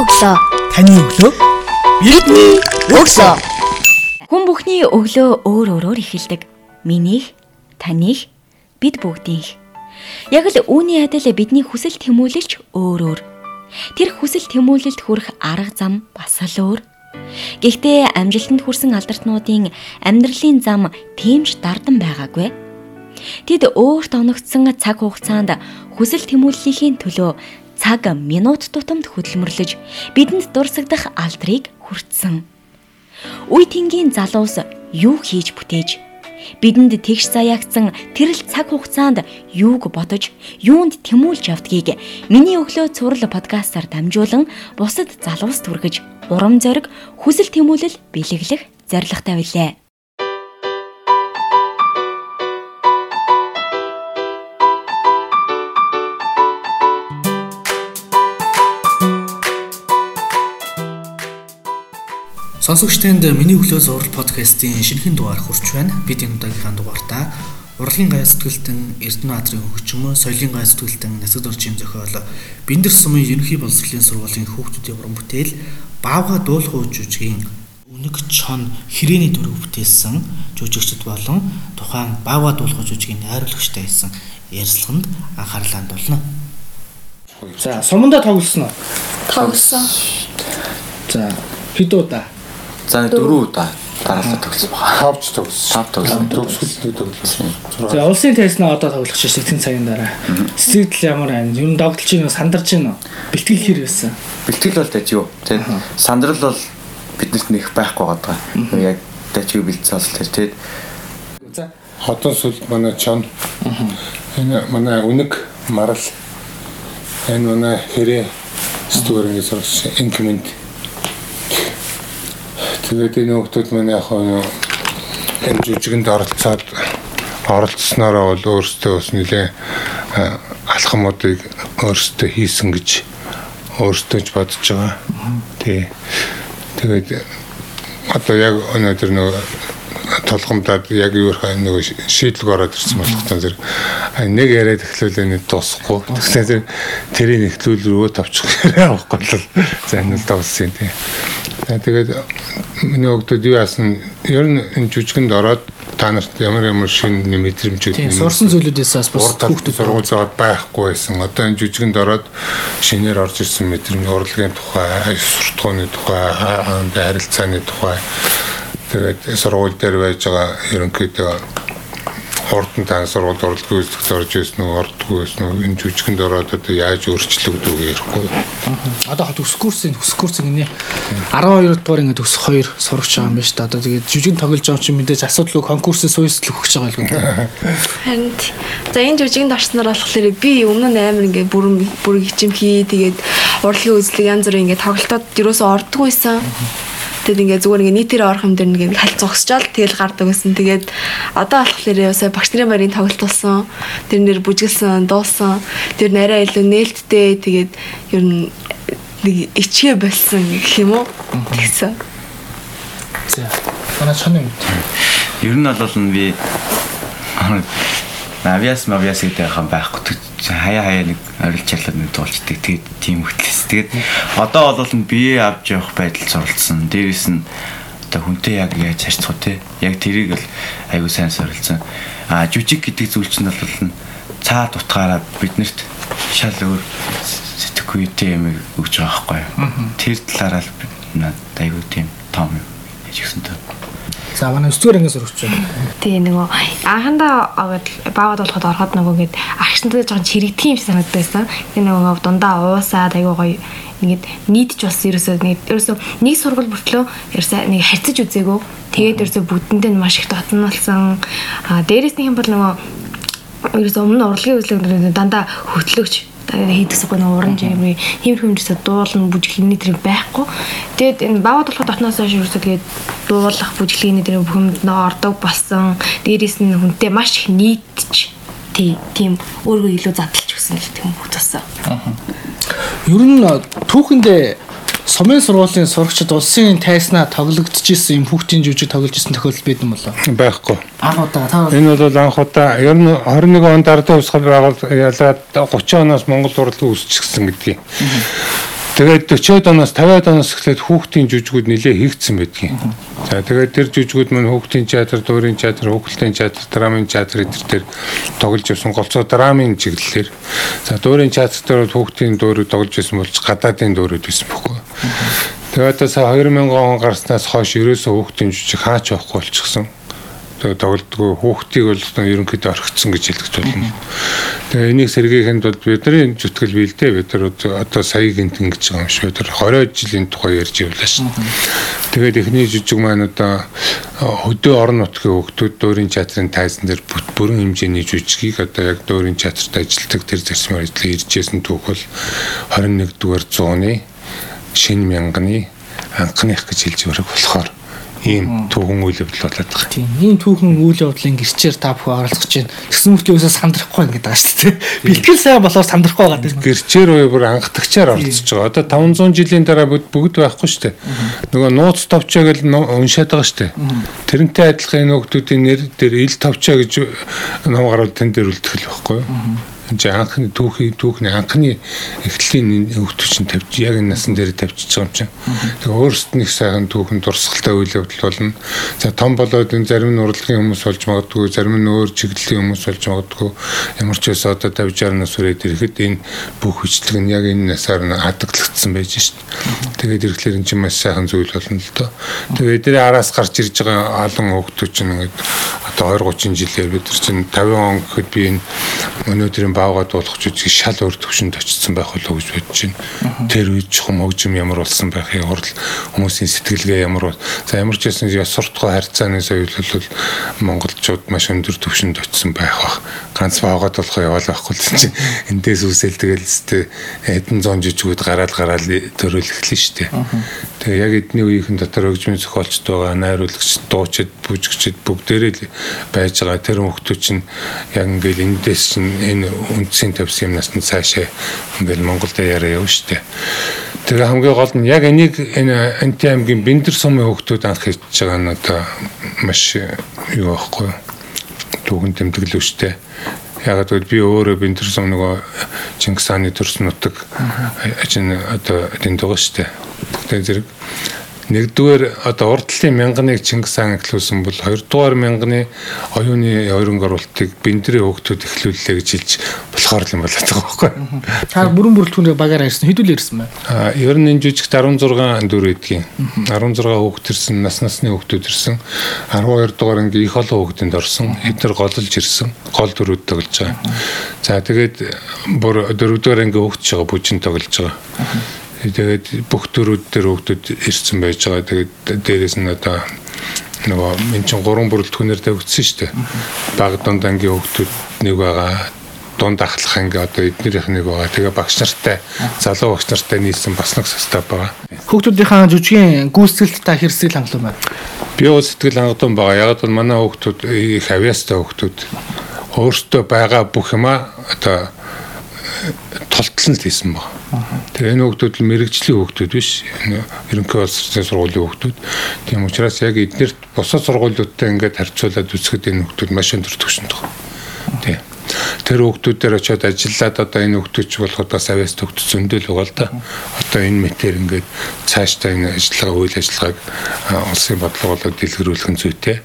өглөө. Таны өглөө Бидний өглөө. Хүн бүхний өглөө өөр өөрөөр эхэлдэг. Минийх, таних, бид бүгдийнх. Яг л үүний адил бидний хүсэл тэмүүлэлч өөр өөр. Тэр хүсэл тэмүүлэлд хүрэх арга зам бас л өөр. Гэхдээ амжилтанд хүрсэн алдартнуудын амьдралын зам тэмж дардан байгаагүй. Тэд өөрт оногдсон цаг хугацаанд хүсэл тэмүүллийн төлөө цаг минут тутамд хөдөлмөрлөж бидэнд дурсагдах алдрыг хүртсэн. Үе тэнгийн залуус юу хийж бүтээж бидэнд тэгш заяагцсан тэрл цаг хугацаанд юуг бодож юунд тэмүүлж явдгийг миний өглөө цуврал подкастаар дамжуулан бусад залуус түргэж урам зориг хүсэл тэмүүлэл бэлэглэх зорилготой билээ. Сонсогч танд миний өглөө зураг подкастын шинэхэн дугаар хүрч байна. Бид энэ удаагийнхаа дугаартаа урлагийн гай сэтгэлтэн Эрдэнэ Адрын хөгжмөө соёлын гай сэтгэлтэн Насад орчим зохиол Бэндэр сумын ерөнхий боловсролын сургуулийн хүүхдүүдийн уран бүтээл Баавга дуулах жүжигийн Үнэг чон хэрээний дүрэг бүтээсэн жүжигчд болон тухайн Баавга дуулах жүжигийн найруулагчтай хийсэн ярилцлаганд анхаарлаа хандуулна. За, сумандаа тоглосон уу? Тогсон. За, хэд удаа? За дөрөв удаа дараалал тогсон баха. Тавч төгс. Тав тогсон. Төгсгөл төгсөн. За, улсын тайзнаа одоо тоглох чинь сэтгэн цагийн дараа. Сэтгэл ямар байна? Юу догтлж чинь сандарч чинь бэлтгэл хэр байсан? Бэлтгэл бол тач юу. Тэгээд сандрал бол биднэрт нэх байхгүй байгаа. Яг тач юу бэлдсэн бол тэр тэгээд За, Хотон сүл манай чон. Энэ манай үнэг марал. Энэ манай хэрэг стуурын сурч инкремент. Тэгээд энэ хүмүүс манай яг нь энэ жүжигэнд оролцоод оролцснороо бол өөрсдөө бас нэлээ алхамуудыг өөрсдөө хийсэн гэж өөрсдөө ч бодож байгаа. Тий. Тэгээд одоо яг өнөөдөр нөгөө толгомдаад яг юу хаа нөгөө шийдлэг ороод ирсэн болохтой зэрэг нэг яриад эхлүүлээ нэг дуусахгүй тэгэхээр тэр тэрийг эхлүүл рүү тавчих авахгүй за энэ л дууссан тийм тэгээд миний өгдөд юу яасан ер нь энэ жүжигэнд ороод та нарт ямар ямар шин мэдрэмжүүд тийм сурсан зүйлүүдээс бас хүүхдүүд сургууль заагаад байхгүй байсан. Одоо энэ жүжигэнд ороод шинээр орж ирсэн мэдрэмж урлагийн тухай, суртахууны тухай, харилцааны тухай тэгээд сургууль дээр байж байгаа ерөнхийдөө хурдан тань сургууль урлагийн үйлчлэгт орж ирсэн үү, ордгүй байсан үү, энэ жүжигэнд ороод одоо яаж өөрчлөгдөв ярихгүй. одоо хот өсөх курсын өсөх курсын нэ 12 дугаар ингээд өсөх хоёр сурагч байгаа юм байна шүү дээ. Одоо тэгээд жүжиг тоглож байгаа чинь мэдээж асуудал конкурсын суйсл өгч байгаа юм. Харин т- за энэ жүжигэнд орсноор болохоор би өмнө нь амар ингээ бүрэн бүрэг хичимхий тэгээд урлагийн үзлэг янз бүрийн ингээ тоглолтод юусоо ордггүйсэн. Тэгэд ингээ зүгээр ингээ нийтээр орох юм дээр ингээ халь зогсчоод тэгэл гардаг гэсэн. Тэгээд одоо болохоор ясаа багш нарын барийн тоглолт болсон. Тэр нэр бүжгэлсэн, дуусан. Тэр нарай илүү нээлттэй тэгээд ер нь нэг ичгээ болсон гэх юм уу? Тэгсэн. За. Манай чоны юм. ер нь бол нь би авиас мавиас гэдэг хам байхгүй хаяа хаяа нэг орилчаалаад нэг туулчдаг тэгээд тийм хөтлөс. Тэгээд одоо бол нь бие авч явах байдал суралцсан. Дээрээс нь одоо хүнтэй яг яаж харьцах вэ? Яг тэрийг л аягүй сайн суралцсан. А жүжиг гэдэг зүйл чинь бол цаа дутгаараа биднэрт шал өөр сэтгэхгүй тийм юм өгч байгаа байхгүй юу? Тэр талаараа л надад аягүй тийм том юм гэж хэлсэн тоо. За манай 9 дугаар ангиас сурагч байна. Тэгээ нөгөө анхандаа аваад баавад болоход ороход нөгөө гээд агшинтай жоохон чирэгдэх юм шиг санагддаг байсан. Тэгээ нөгөө дундаа уусаад айгуу гоё ингээд нийтж бас ерөөсөө нэг ерөөсөө нэг сургууль бүртлөө ерөөсөө нэг харьцаж үзээгөө. Тэгээд ерөөсөө бүгдэндээ маш их дотн болсон. А дээрээс нь юм бол нөгөө ерөөсөө өмнө урлагийн үзлэг дандаа хөтлөгч хийдэгсэхгүй нэг уран жимри тиймэрхүү юмжсаа дуулна бүжиглэний тэр байхгүй. Тэгээд энэ баваад болоход дотноос хойш ерөөсөө тэгээд дуулах бүжиглэний тэр бүхэнд нөө ордог болсон. Дээрээс нь хүнтэй маш их нийтж тий тийм өөрийгөө илүү задлж өгсөн гэх юм уу тасаа. Ер нь түүхэндээ сумын сургуулийн сурагчид улсын тайснаа тоглогдчихсэн юм хүүхдийн жүжиг тоглож исэн тохиолдол байдаг юм болоо. Байхгүй. Анх удаа та Энэ бол анх удаа ер нь 21 онд ардын усгал байгуул ялаад 30 оноос Монгол урлагийн үсчихсэн гэдгийг. Тэгээд 40-од оноос 50-од оноос эхлээд хүүхдийн жүжигүүд нэлээ хийгдсэн байдгийн. За тэгээд тэр жүжигүүд мань хүүхдийн театр, дуурийн театр, хүүхдийн театр, драмын театр эдгээр төр тоглож явсан голцоо драмын чиглэлээр. За дуурийн театр дээр хүүхдийн дуурийг тоглож байсан болж гадаадын дуурайд байсан бохоо. Тэгээд одоо 2000 он гарснаас хойш ерөөсөө хүүхдийн жүжиг хаач явахгүй болчихсон тоглодгоо хүүхдийг бол ерөнхийдөө орхицсон гэж хэлэх болно. Тэгээ энийг сэргийхэнд бол бидний зүтгэл биелдэ бид нар одоо сая гинтэн гэж байгаа юм шиг бид 20 жилийн тухай ярьж явлаа шин. Тэгээд эхний жижиг маань одоо хөдөө орон нутгийн хүүхдүүд дөөрийн театрын тайзан дээр бүрэн хэмжээний жүжигийг одоо яг дөөрийн театрт ажилладаг тэр зарчмаар ажиллаж иржсэн түүх бол 21 дугаар зууны шинэ мянганы анхных гэж хэлж бараг болохоор ийм түүхэн үйл явдал болоод байгаа. Тийм. Ийм түүхэн үйл явдлын гэрчээр та бүхэн оролцож байна. Тэгсэн мөртлөө өсөө сандрахгүй ингээд байгаа шүү дээ. Бэлтгэл сайн болоод сандрахгүй байгаа тийм. Гэрчээр уу бүр анхдагчаар оролцож байгаа. Одоо 500 жилийн дараа бүгд байхгүй шүү дээ. Нөгөө нууц товчоо гэж уншаад байгаа шүү дээ. Тэрнтэй адилхан энэ хүмүүсийн нэр дээр ил товчоо гэж ном гарвал тэн дээр үлдэх л байхгүй юу? Чи анхны түүхий түүхний анхны эхлэлийн өвтөч нь тавьж яг энэ насан дээр тавьчихж байгаа юм чинь. Тэгээ өөрсдөө нэг сайхан түүхэн дурсгалтай үйл явдал болно. За том болоод энэ зарим нь урлагийн хүмүүс болж магадгүй, зарим нь өөр чиглэлийн хүмүүс болж магадгүй. Ямар ч байсан одоо 50 60 нас хүрээд ирэхэд энэ бүх хүчлэг нь яг энэ насаар нь хадгалагдсан байж шít. Тэгээд ирэхлээр энэ чинь маш сайхан зүйл болно л доо. Тэгээд эдгээр араас гарч ирж байгаа олон хүүхдүүд чинь ингээд одоо 20 30 жилээр бид нар чинь 50 он гэхэд би энэ өнөөдрийн баавгаа дуулах жүжиг шал өөр төвшөнд очсон байх болов уу гэж бодож байна. Тэр үед чухам хөгжим ямар болсон байхыг хурал хүмүүсийн сэтгэлгээ ямар за ямар ч байсан яс суртахуй харьцааны соёл бол монголчууд маш өндөр төвшөнд очсон байх бах. Ганц баавгаа дуулах яваал байхгүй л чинь эндээс үсэл тэгэл өстэй хэдэн зуун жүжигүүд гараал гараал төрөөлөхлөө шүү дээ. Тэгээ яг эдний үеийнхэн дотор хөгжмийн зохиолчд байгаа, найруулагч, дуучид, бүжигчид бүгдээрээ л байж байгаа. Тэр хүмүүс чинь яг ингээл эндээс чинь энэ үндсийн тавьсан юмнаас нь цаашаа ингээл Монголд яриа явна штэ. Тэгээ хамгийн гол нь яг энийг энэ Анти аймгийн Бэндэр сумын хүүхдүүд анх хийж байгаа нь одоо маш юу аахгүй түүхэн тэмдэглэв штэ. Яг л би өөрөө Бэндэр сум нөгөө Чингис хааны төрс нутаг ажин одоо тэнд байгаа штэ. Тэгээ зэрэг Нэгдүгээр одоо урдлын мянганыг Чингис хаан эхлүүлсэн бол хоёрдугаар мянганы оюуны ойрон оруулалтыг бэндрийн хөгтөд эхлүүллээ гэж хэлж болохоор юм болоод байгаа байхгүй. Та бүрэн бүрэлдэхүүнээр багаар ирсэн хэдүүл ирсэн бэ? Аа ер нь энэ жүжигт 16 дүр эдгийн. 16 хүүхд ирсэн, нас насны хүүхдүүд ирсэн. 12 дугаар анги их олон хүүхдэнд орсон. Эдгээр голж ирсэн. Гол дүрүүд тоглож байгаа. За тэгээд бүр дөрөвдүгээр анги хүүхд байгаа бүжин тоглож байгаа. Тэгээд бүх төрүүд дээр хүүхдүүд ирсэн байж байгаа. Тэгээд дээрэс нь одоо нөгөө мен чин гурван бүрэлдэхүүнээр тавигдсан шүү дээ. Баг дунд ангийн хүүхдүүд нэг байгаа дунд ахлах анги одоо эднэрийнх нэг байгаа. Тэгээ багш нартай залуу багш нартай нийлсэн бас нэг состав байгаа. Хүүхдүүдийнхээ жүжигийн гүйцэтгэлд та хэрсэл хангалуун байна. Би бол сэтгэл хангалуун байгаа. Яг бол манай хүүхдүүд их авьяастай хүүхдүүд өөртөө байгаа бүх юма одоо толтлон л хийсэн баг. Тэгээ энэ хүүхдүүд л мэрэгжлийн хүүхдүүд биш. Ерөнхий улс орны сургуулийн хүүхдүүд. Тийм учраас яг эднэрт бусад сургуулиудтай ингээд харьцуулаад үзэхэд энэ хүүхдүүд маш өндөр түвшинд байгаа. Тийм. Тэр хүүхдүүдээр очиод ажиллаад одоо энэ хүүхдүүч болоход бас авяас төгт зөндөл байгаа л да. Одоо энэ мэтэр ингээд цаашдаа энэ ажиллагаа үйл ажиллагааг улсын бодлого болоод дэлгэрүүлэх нь зүйтэй.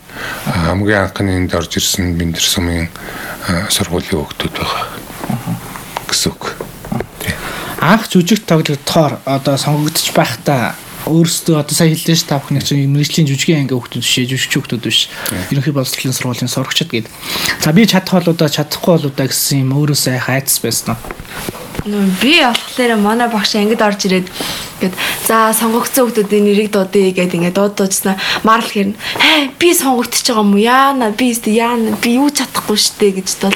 Хамгийн анхны энд орж ирсэн Бэндэр сумын сургуулийн хүүхдүүд байгаа гэсэн үг. Анх жүжиг тоглогдохоор одоо сонгогдож байхдаа өөрсдөө одоо сая хэллээ ш та бүхний чинь мэрэгжлийн жүжигийн анги хүүхдүүд биш жүжигч хүүхдүүд биш. Ерөнхий боловсролын сургуулийн сурагчид гээд. За би чадах болоо чадахгүй болоо гэсэн юм өөрөөсөө хайц байсан уу? би болохоор манай багш ангид орж ирээд гээд за сонгогдсон хүмүүсийн нэрийг дуудъя гэд ингээд дуудуулснаа марл хэрнэ. Хэ би сонгогдож байгаа юм уу? Яана би яана би юу чадахгүй штэ гэж бол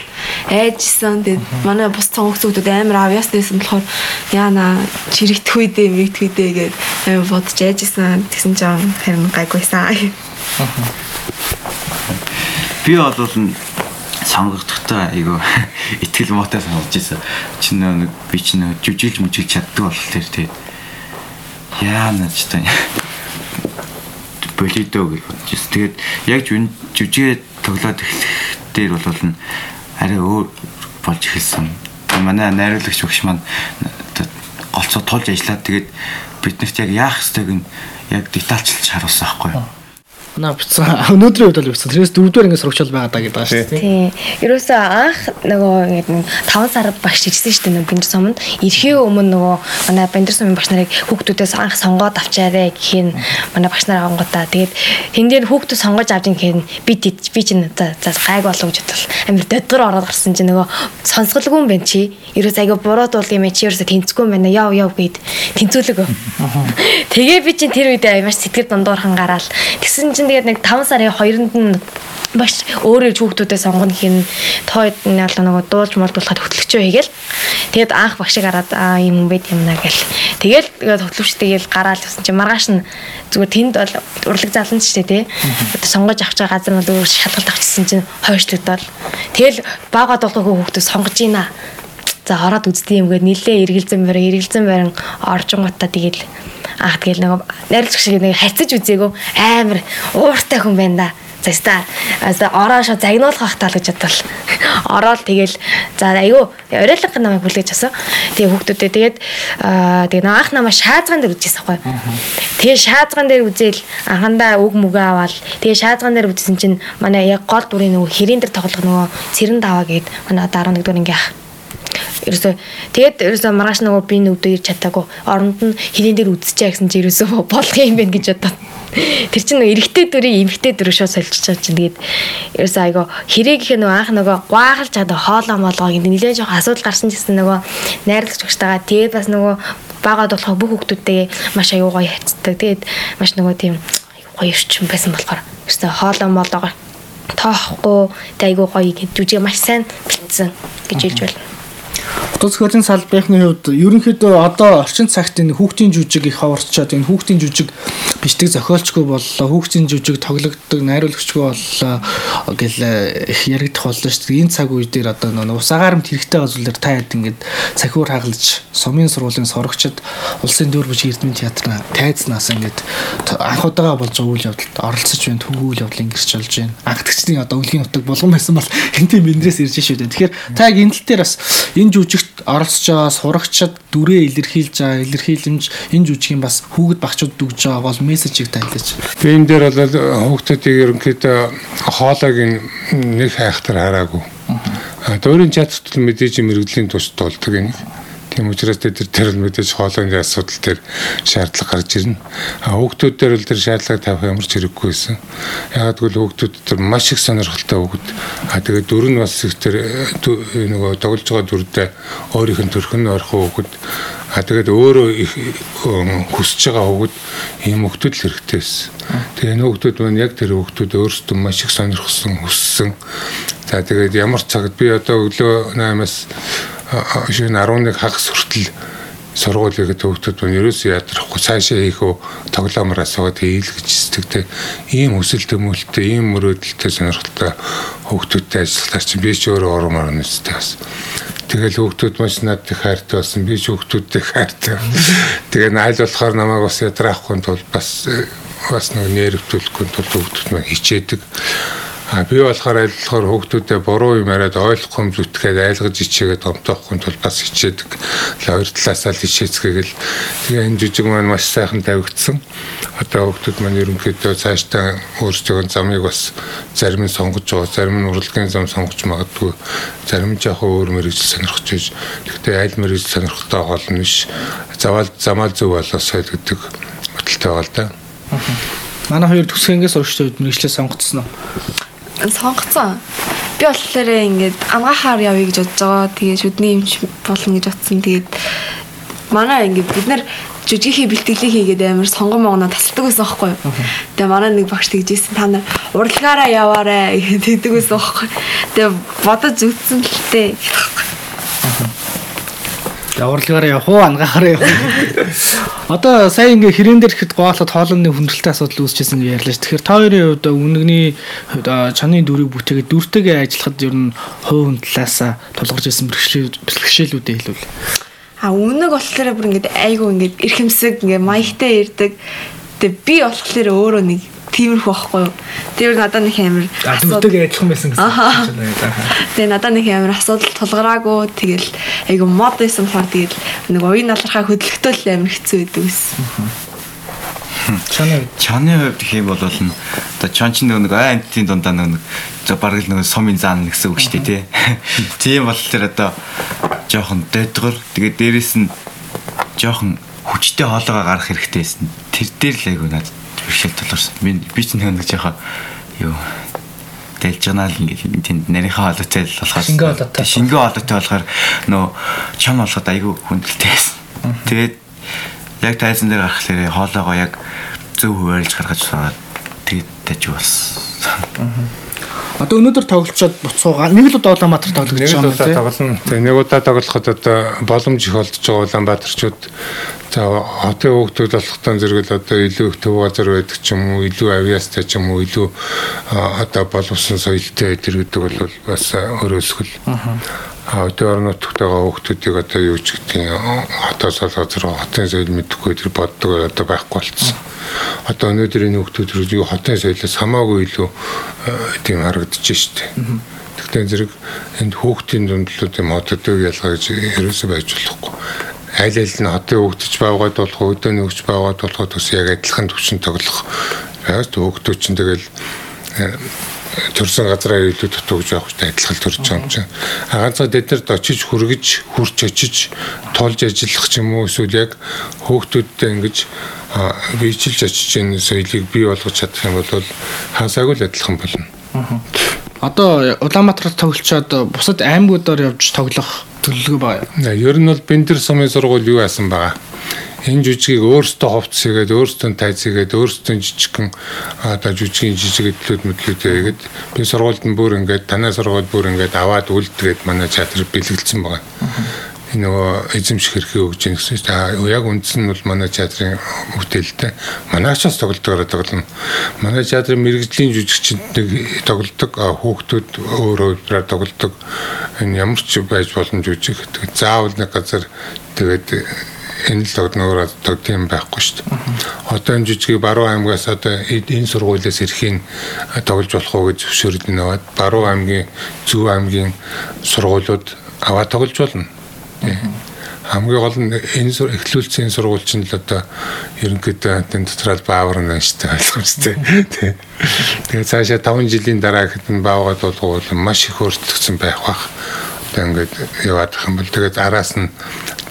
айжсэн. Тэгээд манай бус сонгогдсон хүмүүс амар авьяас дэсэн болохоор яана чирэгдэхгүй дээ, мэгдэхгүй дээ гэд амар бодож айжсэн. Тэгсэн чинь харин гайгүйсэн. Би бол сонгогдохтой айгу итгэл муутай сонгож ирсэн. Чи нэг би чи нэг жүжиглж мүжиглж чаддаг болохоор тэгээд яана ч тань болидо гэж бодож ирсэн. Тэгээд яг жүжигээ тоглоод эхлэх дээр бол арай өөр болж эхэлсэн. Манай найруулагч багш маань голч оролцоо тулж ажиллаад тэгээд биднэрт яг яах ёстойг нь яг детальчилж харуулсан байхгүй юу. Наа бицсэн. Өнөөдрийн үед бол бицсэн. Тэрээс дөрөвдүгээр ингэ сурагчаал байгаа даа гэдэг байгаа шүү дээ. Тий. Ерөөсөө анх нөгөө ингэ 5 сар багш хийжсэн шүү дээ нөгөө бинж суманд. Ирэхийн өмнө нөгөө манай бинж сумын багш нарыг хүүхдүүдээс анх сонгоод авчаарэ гэхин манай багш нар ангуудаа. Тэгээд тэн дээр хүүхдүүд сонгож авч ингэхин би би чинь за гайг болов гэж бодвол амир додгор ороод гарсан чинь нөгөө сонсголгүй юм байна чи. Ерөөс айгаа буруу дуулах юм чи ерөөсөө тэнцгүй юм байна. Яв яв гэд тэнцүүлэг. Тэгээ би чинь тэр үед маш сэтгэл дундуурхан гараал. Тэгсэн чинь тэгээд нэг 5 сарын 2-нд нь маш өөрөө хүүхдүүдээ сонгоно хин тоод бол нөгөө дуулж молдуулахад хөтлөгчөө хийгээл тэгээд анх багшиг хараад аа юм байд юм наа гэл. Тэгэл тэгээд хөтлөгч тэгэл гараал гэсэн чинь маргааш нь зүгээр тэнд бол урлаг залан ч тий. Одоо сонгож авч байгаа газар нь өөр шалгалт авчихсан чинь хойшлогдоод тэгэл бага дуулахгүй хүүхдүүд сонгож ийна за ороод үзтээ юм гээд нилээ эргэлзэн барин эргэлзэн барин оржонгуудаа тэгэл аа тэгэл нөгөө найрлагч шиг нэг хайцаж үзээгөө амар ууртай хүн байна да. Заста ороошо загнуулах бах тал гэж бодвол. Ороод тэгэл за айгүй оройлог намайг хүлээж авсан. Тэгээ хүүхдүүдээ тэгээд тэгээ нэг анх намаа шаазган дээр үзчихсэн байхгүй. Тэгээ шаазган дээр үзэл анхандаа үг мүгэ аваад тэгээ шаазган дээр үзсэн чинь манай яг гол дүрийн нөгөө хэрийн дээр тоглох нөгөө цэрэн даваа гээд манай 11 дугаар ингээ ерөөсөө тэгээд ерөөсөө маргааш нөгөө би нүдөө ирч чадаагүй. Оронд нь хилэн дээр үдчихэ гэсэн чи ерөөсөө болох юм байна гэж бодоод. Тэр чинь нөгөө эрэгтэй дүрийг эмэгтэй дүр шууд солилцож байгаа чинь тэгээд ерөөсөө айгаа хэрээгийнх нөгөө анх нөгөө гуагалж чадаа хоолоо молгоо гэдэг нэлээд жоох асуудал гарсан гэсэн нөгөө найрлагч өгчтэйгаа. Тэгээд бас нөгөө багаад болох бүх хүмүүстэйгээ маш аюу гоё хайцдаг. Тэгээд маш нөгөө тийм гоё өрчм байсан болохоор ерөөсөө хоолоо молгоо тоохгүй айгуу гоё гэж жүжиг маш сайн бэлдсэн гэж хэлж байна. Утас хөрийн салбарынхны хувьд ерөнхийдөө одоо орчин цагт энэ хүүхдийн жүжиг их ховорчоод энэ хүүхдийн жүжиг бичдэг зохиолчгүй боллоо хүүхдийн жүжиг тоглогддог найруулагчгүй боллоо гэл их яригдах болно шүү дээ. Энэ цаг үе дээр одоо нэг усаагаармт хэрэгтэй зүйлээр та хэд ингээд цахиур хагалж сумын сургуулийн сорогчд улсын дөөр бүжиг эрдмийн театрын тайзнаас ингээд анх удаага болж байгаа үйл явдалд оролцож байна түүх үйл явдлыг гэрч болж байна. Анхдагчдын одоо өвлгийн нутаг болгон байсан бол энтэй бэндрээс ирж шүү дээ. Тэгэхээр та яг энэ тал дээр бас энэ жүжигт оролцож байгаа сурагчид дүрээ илэрхийлж байгаа илэрхийлэмж энэ жүжигийн бас хүүхэд багчууд дүгж байгаа бол мессежийг тайлж. Би энэ дээр бол хүүхдүүдийг ерөнхийдөө хоолойг нэг хайхтар хараагүй. Дөрийн чатт мэдээж мэрэгжлийн тус тулдаг юм. Тийм учраас тэр тэр мэдээж хоолойны асуудал дээр шаардлага гарч ирнэ. А хүүхдүүд дээр л тэр шаардлага тавих ямар ч хэрэггүй байсан. Ягаад гэвэл хүүхдүүд тэр маш их сонирхолтой хүүхд. А тэгээд дүр нь бас их тэр нөгөө тоглож байгаа дүрдээ өөрийнх нь төрхөн орох хүүхд. А тэгээд өөрөө их хүсэж байгаа хүүхд ийм хүүхдүүд л хэрэгтэй байсан. Тэгээ энэ хүүхдүүд маань яг тэр хүүхдүүд өөрсдөө маш их сонирхсон, хүссэн. За тэгээд ямар цагт би одоо өглөө 8-аас шин 11 хагас хүртэл сургуулийг төвхтөд нь ерөөсөө ядрахгүй цаашаа хийх үү тоглоомор асуугаад хийл гэж сэтгэдэг ийм хүсэл төмөлтөй ийм мөрөөдөлтэй сонирхолтой хүүхдүүдтэй ажиллахаар чи би ч өөрөө ормоор нэстэй бас. Тэгэл хүүхдүүд маш надад хайртай болсон би ч хүүхдүүдтэй хайртай. Тэгээ найл болохоор намайг бас ядраахгүй тул бас бас нэг нэрвтүүлэхгүй тул хүүхдүүд маань хичээдэг А би болохоор айлхаар хүүхдүүдэд буруу юм яриад ойлгохгүй зүтгээд айлгаж ичээгээд гомтоохгүй тул бас хичээдэг. Хоёр талаасаа л хичээцгээгээл тэгээ энэ жижиг маань маш сайхан тавигдсан. Одоо хүүхдүүд маань ерөнхийдөө цаашдаа өөрсдөө замыг бас зарим нь сонгож байгаа, зарим нь урлагийн зам сонгож магадгүй, зарим нь яг өөр мэрэгжил сонирхож байж. Гэхдээ аль мэрэгжил сонирхолтой гол нь биш. Завал замаал зөв болоосой гэдэг баталтай байгаа л да. Манай хоёр төсгөнгээс урагчдад мэрэгчлээ сонгоцсон уу? Сонгоцсон. Би болохоор ингээд амгаахаар явъя гэж бодож байгаа. Тэгээ шүдний юмч болно гэж бодсон. Тэгээд манай ингээд бид нар жүжигийнхээ бэлтгэлийг хийгээд амар сонгон могноо тасалдаг байсан байхгүй юу. Тэгээ манай нэг багш тэгжсэн та нар урлагаараа яваарэ гэдэг байсан байхгүй. Тэгээ бодож зүтсэн л тээ. Яварлагаараа явах уу, ангахаараа явах уу. Одоо сая ингээ хэрэн дээр ихэд гоолоход хоолны хүндрэлтэй асуудал үүсчихсэн гэж ярьлаа ш. Тэгэхээр та хоёрын хувьд үнэгний чаны дүрийг бүтээгээд дүртэйгээ ажиллахад ер нь хувь хүн талаас тулгарч ирсэн бэрхшээлүүдээ хэлвэл. А үнэг болохоор бүр ингээд айгу ингээд эрхэмсэг ингээд маягтай ирдэг. Тэгээ би болохоор өөрөө нэг тиймэрхүү байхгүй юу. Тэр надад нэг амар асуудал- адилхан байсан гэсэн. Тэгээ надад нэг амар асуудал тулгараагүй тэгэл айгу мод байсан болохоор тэгэл нэг уян налархаа хөдөлгөтөл амар хэцүү байдаг гэсэн. Чанаа Чаны хувьд гэх юм бол одоо чон ч нэг амтын дундаа нэг за бараг л нэг сумын заан гэсэн үг шүү дээ тий. Тийм болохоор одоо жоохон дэдгэр тэгээд дээрэс нь жоохон хүчтэй хоолойгоо гарах хэрэгтэй байсан. Тэр дээр л айгу надад бэрхшээл толорсон. Би би ч нэг жоохон юу дэлж байгаа л ингээд тэнд нарийнхаа хоолойтой л болохоор Шингэн хоолойтой. шингэн хоолойтой болохоор нөө чон болоход айгу хүндэлтэй байсан. Тэгээд яг тайзан дээр гарахлаарэ хоолоогоо яг зөв хуваарлж гаргаж суугаад тэгээд таж болсон. Одоо өнөөдөр тоглолцоод буцуугаа нэг л удаа Улаанбаатар тоглож Нэг л байгаа юм удаа тий. тоглоно. Тэгээ нэг удаа тоглоход одоо боломж их олдож байгаа Улаанбаатарчууд за хотын хүүхдүүд болохтан зэрэгэл одоо илүү их төв газар байдаг ч юм уу, илүү авиастай ч юм уу, илүү одоо боловсон соёлтой байдаг гэдэг бол бас өрөөсгөл. А өдөр орнотойгоо хүүхдүүдийг одоо юу ч гэдгийг хотоос газар хотын соёл мэдэхгүй тэр боддог одоо байхгүй болцсон. Одоо өнөөдөр энэ хүүхдүүд юу хотын соёлоос хамаагүй илүү э, тийм харагдаж штеп. Тэгтээ зэрэг энд хүүхдийн дүндлүүд юм хотод ялгаа гэж ерөөсөй байж болохгүй. Айл айл нь хотын хүүхдч баавгаад болох, өдөөний хүүхдч баавгаад болох бас яг адилхан төвчин тоглох. Яг хүүхдүүд чинь тэгэл э, төрсэн газраа илүү дутуу гэж явах хэрэгтэй адилхан төрж байгаа юм чинь. А ганцаа тэднэрд очиж хүргэж, хурч очиж, тулж ажиллах ч юм уу эсвэл яг хүүхдүүдтэй ингэж биежилж очиж энэ соёлыг бий болгож чадах юм бол хасаагүй л адилхан болно. Одоо Улаанбаатарт тоглолцоод бусад аймагуудаар явж тоглох төлөвлөгөө байна. На, Ер нь бол Бэндэр сумын сургууль юу яасан байгаа. Энэ жүжигийг өөртөө хувцс хийгээд өөртөө тайз хийгээд өөртөө жижигхэн одоо жүжигийн жижиг эдлүүд мэдлүүд хийгээд би сургуульд нь бүр ингээд танай сургууль бүр ингээд аваад үлдгээд манай театр бэлгэлсэн байгаа. Энэ нөгөө эзэмших хэрэг өгж яах гэсэн чинь яг үндс нь бол манай театрын бүтээлтэй манайч бас тоглолтоор тоглоно. Манай театрын мэрэгжлийн жүжигчид нэг тоглолдог хүүхдүүд өөр өөрөөр тоглолдог. Энэ ямар ч байж боломж. Тэгээд заавал нэг газар тэгээд энэ л огноор одоо тийм байхгүй шүү дээ. Одоо энэ жижиг Баруун аймгаас одоо энэ сургуулиас ирэхин тоглож болох уу гэж зөвшөөрөл наваад Баруун аймгийн Зөв аймгийн сургуулиуд аваа тоглож болно. Хамгийн гол нь энэ энэ сургууль чинь л одоо ерөнхийдөө энэ дотрал баавар нэ штэ ойлгомжтой. Тэгээ цаашаа 5 жилийн дараа гэхэд нь баавгаад болгоо бол маш их өөрчлөгдсөн байх бах. Одоо ингээд яваад их юм бол тэгээд араас нь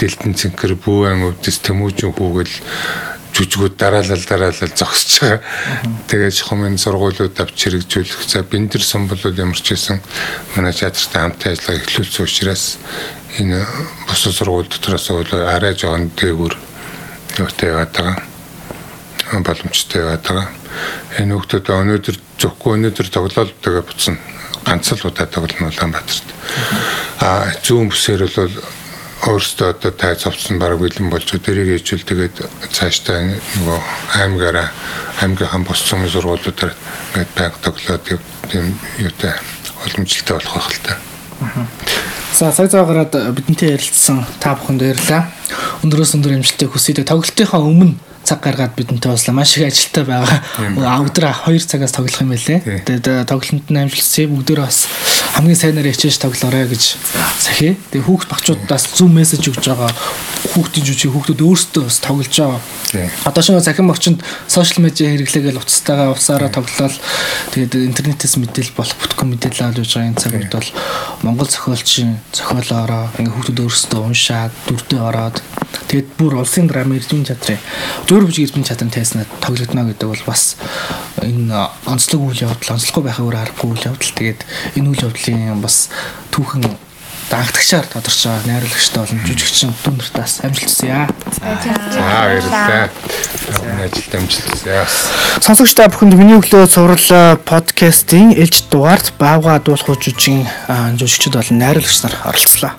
дэлтэн цэнхэр бүүэн өвдөс тэмүүжин хүүгэл жүжигүүд дараалал дараалал зогсож байгаа. Тэгээд хумын сургуулиуд авч хэрэгжүүлэх. За бэндэр сум бол ямар ч байсан манай театртай хамтаа ажиллагаа эхлүүлсэн учраас энэ бусад сургууль дотроос бол арай жоохон дээгүүр юутай яваад байгаа. боломжтой яваад байгаа. Энэ хүүхдүүд өнөөдөр зөвхөн өнөөдөр тоглолт тэгээ буцна. Ганц л удаа тоглоно Улаанбаатарт. А зүүн бүсээр бол өөрөөсөө одоо тай цовцсон баг бэлэн болж тэрийг ээжүүл тэгээд цаашдаа нөгөө аймгаараа аймгийнхан бус цөмийн сургуулиудаар ингээд байг тоглоод тийм юутай боломжтой болох байх л та. За цаг зав гараад бидэнтэй ярилцсан та бүхэнд баярлалаа. Өндөрөөс өндөр амжилтыг хүсье. Тоглолтынхаа өмнө цаг гаргаад бидэнтэй ууслаа. Маш их ажилтаа байгаа. Өдөр 2 цагаас тоглох юм байлээ. Тэгээд тоглолтод нь амжилтсаа бүгдөө бас хамгийн сайнаар хичээж тоглоорой гэж захи. Тэгээд хүүхд багчуудаас зүв мессеж өгж байгаа. Хүүхдийн жүжиг хүүхдүүд өөрсдөө бас тоглож байгаа. Одоо шинэ захин багчинд сошиал медиа хэрэглээгээл уцтайгаа усаараа тоглолол тэгээд интернетээс мэдээлэл болох бүтгэн мэдээлэл авч явж байгаа энэ цаг үед бол Монгол зохиолчийн зохиолоороо ингээ хүүхдүүд өөрсдөө уншаад дүрдээ ороод. Тэгээд бүр улсын драма эрдмийн театрын зөөр бүжиг эрдмийн театрын тайснаа тоглогдно гэдэг бол бас энэ онцлог үйл явдал онцлохгүй байхаа өөр аргагүй үйл явдал. Тэгээд энэ үйл явдлын бас түүхэн дагтагчаар тодорч байгаа найруулагчтай болон жүжигчин дүндэртаас амжилт хүсье. За баярлалаа. Өмнө ажилд амжилт хүсье. Сонсогч та бүхэнд миний өглөө цуврал подкастын ээлж дугаард баавга дуулах жүжигчин жүжигчд болон найруулагч нар оролцлоо.